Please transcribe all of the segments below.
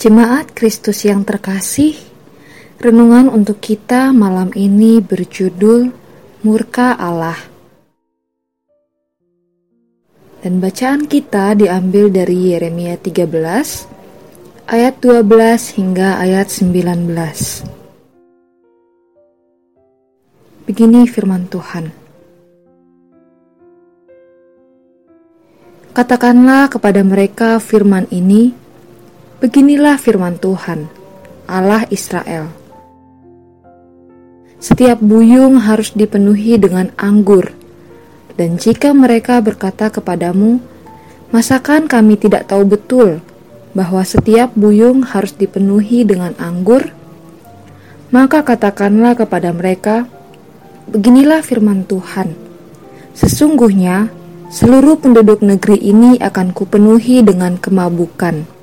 Jemaat Kristus yang terkasih, renungan untuk kita malam ini berjudul Murka Allah. Dan bacaan kita diambil dari Yeremia 13 ayat 12 hingga ayat 19. Begini firman Tuhan. Katakanlah kepada mereka firman ini, Beginilah firman Tuhan, Allah Israel. Setiap buyung harus dipenuhi dengan anggur, dan jika mereka berkata kepadamu, "Masakan kami tidak tahu betul bahwa setiap buyung harus dipenuhi dengan anggur?" Maka katakanlah kepada mereka, "Beginilah firman Tuhan: Sesungguhnya seluruh penduduk negeri ini akan kupenuhi dengan kemabukan."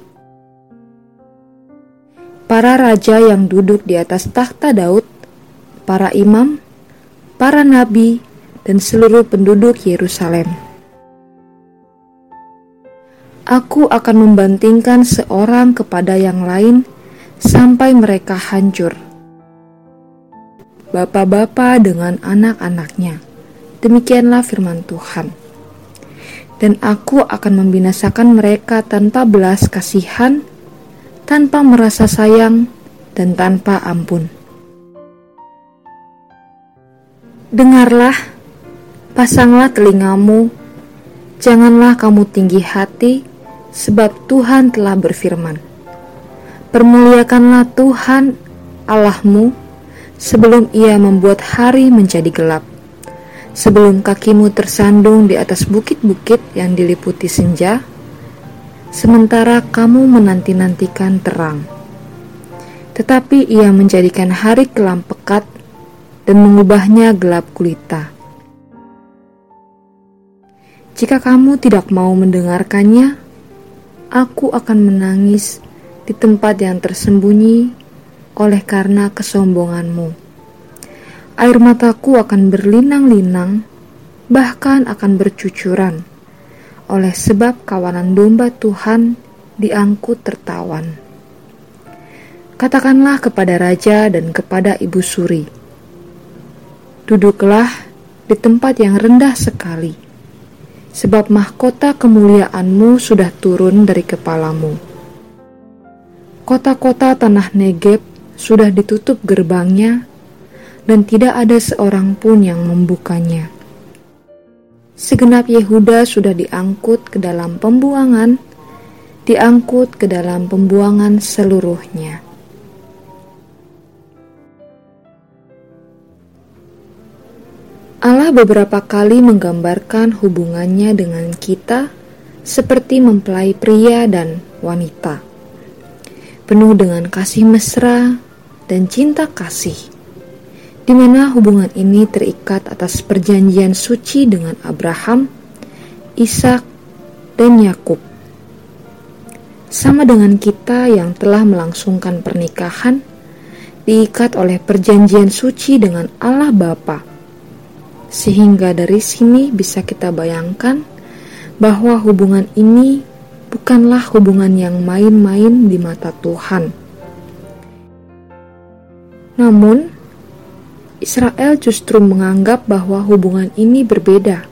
Para raja yang duduk di atas takhta Daud, para imam, para nabi, dan seluruh penduduk Yerusalem. Aku akan membantingkan seorang kepada yang lain sampai mereka hancur. Bapak-bapak dengan anak-anaknya. Demikianlah firman Tuhan. Dan aku akan membinasakan mereka tanpa belas kasihan tanpa merasa sayang dan tanpa ampun. Dengarlah, pasanglah telingamu, janganlah kamu tinggi hati, sebab Tuhan telah berfirman. Permuliakanlah Tuhan Allahmu sebelum ia membuat hari menjadi gelap, sebelum kakimu tersandung di atas bukit-bukit yang diliputi senja, sementara kamu menanti-nantikan terang. Tetapi ia menjadikan hari kelam pekat dan mengubahnya gelap gulita. Jika kamu tidak mau mendengarkannya, aku akan menangis di tempat yang tersembunyi oleh karena kesombonganmu. Air mataku akan berlinang-linang, bahkan akan bercucuran oleh sebab kawanan domba Tuhan diangkut tertawan. Katakanlah kepada raja dan kepada ibu suri, Duduklah di tempat yang rendah sekali, sebab mahkota kemuliaanmu sudah turun dari kepalamu. Kota-kota tanah Negeb sudah ditutup gerbangnya, dan tidak ada seorang pun yang membukanya segenap Yehuda sudah diangkut ke dalam pembuangan, diangkut ke dalam pembuangan seluruhnya. Allah beberapa kali menggambarkan hubungannya dengan kita seperti mempelai pria dan wanita, penuh dengan kasih mesra dan cinta kasih di mana hubungan ini terikat atas perjanjian suci dengan Abraham, Ishak, dan Yakub. Sama dengan kita yang telah melangsungkan pernikahan, diikat oleh perjanjian suci dengan Allah Bapa. Sehingga dari sini bisa kita bayangkan bahwa hubungan ini bukanlah hubungan yang main-main di mata Tuhan. Namun, Israel justru menganggap bahwa hubungan ini berbeda.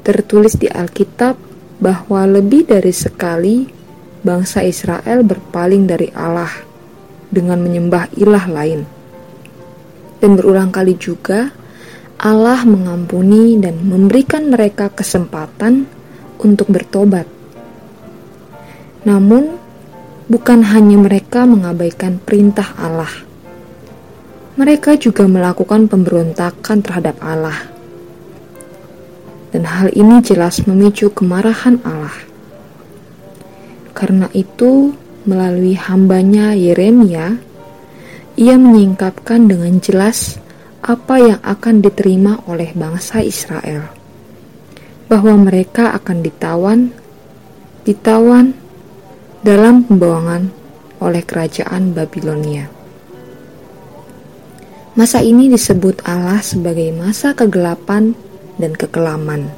Tertulis di Alkitab bahwa lebih dari sekali bangsa Israel berpaling dari Allah dengan menyembah ilah lain. Dan berulang kali juga Allah mengampuni dan memberikan mereka kesempatan untuk bertobat. Namun, bukan hanya mereka mengabaikan perintah Allah mereka juga melakukan pemberontakan terhadap Allah. Dan hal ini jelas memicu kemarahan Allah. Karena itu, melalui hambanya Yeremia, ia menyingkapkan dengan jelas apa yang akan diterima oleh bangsa Israel. Bahwa mereka akan ditawan, ditawan dalam pembuangan oleh kerajaan Babilonia. Masa ini disebut Allah sebagai masa kegelapan dan kekelaman.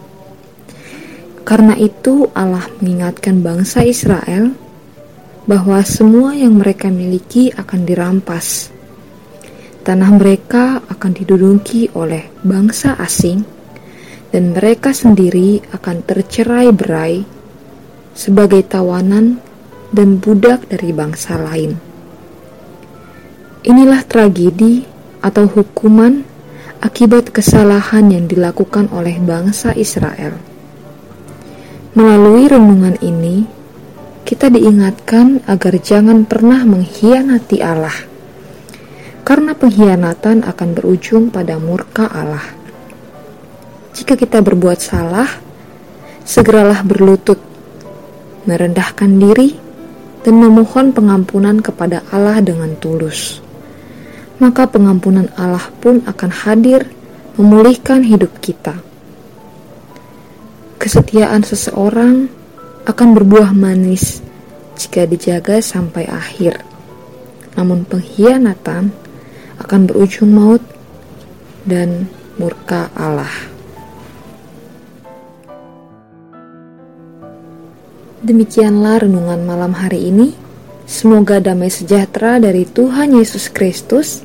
Karena itu Allah mengingatkan bangsa Israel bahwa semua yang mereka miliki akan dirampas. Tanah mereka akan diduduki oleh bangsa asing, dan mereka sendiri akan tercerai berai sebagai tawanan dan budak dari bangsa lain. Inilah tragedi atau hukuman akibat kesalahan yang dilakukan oleh bangsa Israel. Melalui renungan ini, kita diingatkan agar jangan pernah mengkhianati Allah, karena pengkhianatan akan berujung pada murka Allah. Jika kita berbuat salah, segeralah berlutut, merendahkan diri, dan memohon pengampunan kepada Allah dengan tulus. Maka pengampunan Allah pun akan hadir memulihkan hidup kita. Kesetiaan seseorang akan berbuah manis jika dijaga sampai akhir. Namun pengkhianatan akan berujung maut dan murka Allah. Demikianlah renungan malam hari ini. Semoga damai sejahtera dari Tuhan Yesus Kristus